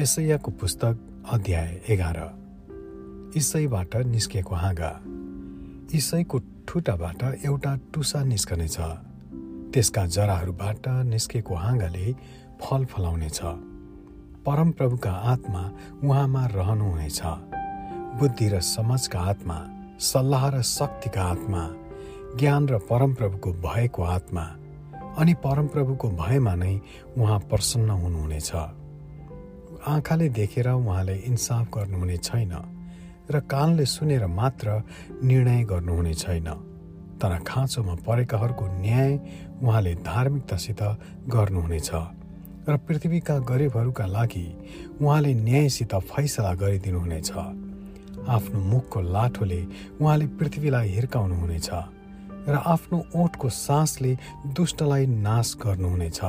यसैयाको पुस्तक अध्याय एघार। इसैबाट निस्केको हाँगा। इसैको ठुटाबाट एउटा टुसा निस्कनेछ। त्यसका जराहरूबाट निस्केको हाँगाले फल फलाउनेछ। परमप्रभुका आत्मा उहाँमा रहनुहुनेछ बुद्धि र समझका आत्मा सल्लाह र शक्तिका आत्मा ज्ञान र परमप्रभुको भएको आत्मा अनि परमप्रभुको भयमा नै उहाँ प्रसन्न हुनुहुनेछ। आँखाले देखेर उहाँले इन्साफ गर्नुहुने छैन र कानले सुनेर मात्र निर्णय गर्नुहुने छैन। तर खाँचोमा परेकाहरूको न्याय उहाँले धार्मिकतासित गर्नुहुनेछ र पृथ्वीका गरिबहरूका लागि उहाँले न्यायसित फैसला गरिदिनुहुनेछ। आफ्नो मुखको लाठोले उहाँले पृथ्वीलाई हिर्काउनुहुनेछ र आफ्नो ओठको सासले दुष्टलाई नाश गर्नुहुनेछ।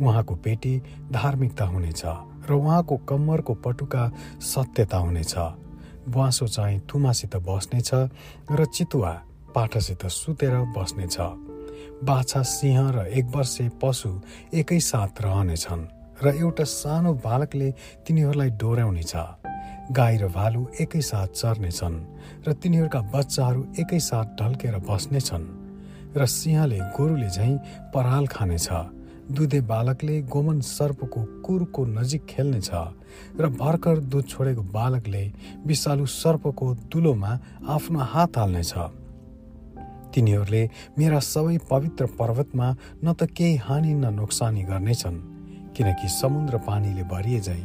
उहाँको पेटी धार्मिकता हुनेछ। र उहाँको कम्मरको पटुका सत्यता हुनेछ। बुवासो चाहिँ थुमासित बस्नेछ र चितुवा पाठासित सुतेर बस्नेछ। बाछा सिंह र एक वर्षे पशु एकैसाथ रहनेछन् र एउटा सानो बालकले तिनीहरूलाई डोर्याउनेछ। गाई र भालु एकैसाथ चर्नेछन् र तिनीहरूका बच्चाहरू एकैसाथ ढल्केर बस्नेछन् र सिंहले गोरुले झैँ पराल खानेछ। दुधे बालकले गोमन सर्पको कुरको नजिक खेल्नेछ र भर्खर दुध छोडेको बालकले विषालु सर्पको दुलोमा आफ्नो हात हाल्नेछ। तिनीहरूले मेरा सबै पवित्र पर्वतमा न त केही हानि न नोक्सानी गर्नेछन् किनकि समुद्र पानीले भरिए झै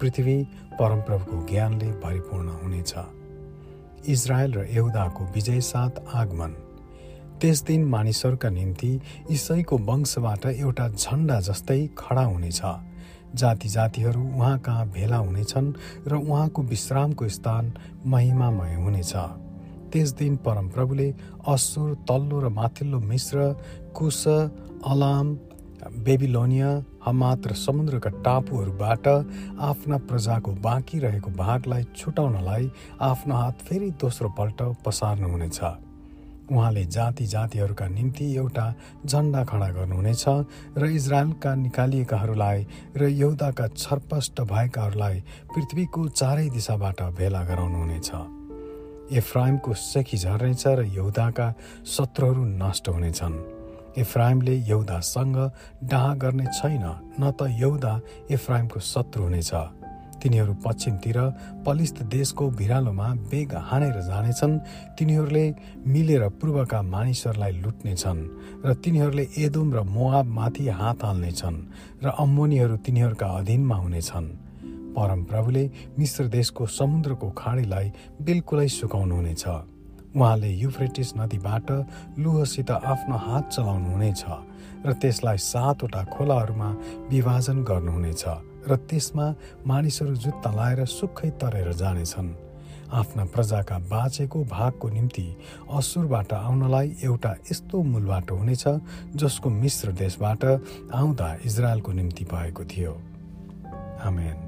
पृथ्वी परमप्रभुको ज्ञानले भरिपूर्ण हुनेछ। इजरायल र यहुदाको विजय साथ आगमन। त्यस दिन मानिसहरूका निम्ति इसैको वंशबाट एउटा झन्डा जस्तै खडा हुनेछ। जाति जातिहरू उहाँ कहाँ भेला हुनेछन् र उहाँको विश्रामको स्थान महिमामय हुनेछ। त्यस दिन परमप्रभुले असुर तल्लो र माथिल्लो मिश्र कुश अलाम बेबिलोनिया हमात र समुद्रका टापुहरूबाट आफ्ना प्रजाको बाँकी रहेको भागलाई छुटाउनलाई आफ्नो हात फेरि दोस्रो पल्ट पसार्नुहुनेछ। उहाँले जाति जातिहरूका निम्ति एउटा झन्डा खडा गर्नुहुनेछ र इजरायलका निकालिएकाहरूलाई र यौदाका छरपष्ट भएकाहरूलाई पृथ्वीको चारै दिशाबाट भेला गराउनुहुनेछ। एफ्राइमको सेखी झर्नेछ र यहुदाका शत्रुहरू नष्ट हुनेछन्। एफ्राइमले यहुदासँग डाहा गर्ने छैन न त यहुदा एफ्राइमको शत्रु हुनेछ। तिनीहरू पश्चिमतिर पलिस्त देशको भिरालोमा बेग हानेर जानेछन्। तिनीहरूले मिलेर पूर्वका मानिसहरूलाई लुट्नेछन् र तिनीहरूले एदोम र मोआबमाथि हात हाल्नेछन् र अम्मोनीहरू तिनीहरूका अधीनमा हुनेछन्। परमप्रभुले मिश्र देशको समुद्रको खाडीलाई बिल्कुलै सुकाउनुहुनेछ। उहाँले युफ्रेटिस नदीबाट लुहसित आफ्नो हात चलाउनुहुनेछ र त्यसलाई सातवटा खोलाहरूमा विभाजन गर्नुहुनेछ। र त्यसमा मानिसहरू जुत्ता लाएर सुक्खै तरेर जानेछन्। आफ्ना प्रजाका बाँचेको भागको निम्ति असुरबाट आउनलाई एउटा यस्तो मूल बाटो हुनेछ जसको मिश्र देशबाट आउँदा इजरायलको निम्ति भएको थियो। आमेन।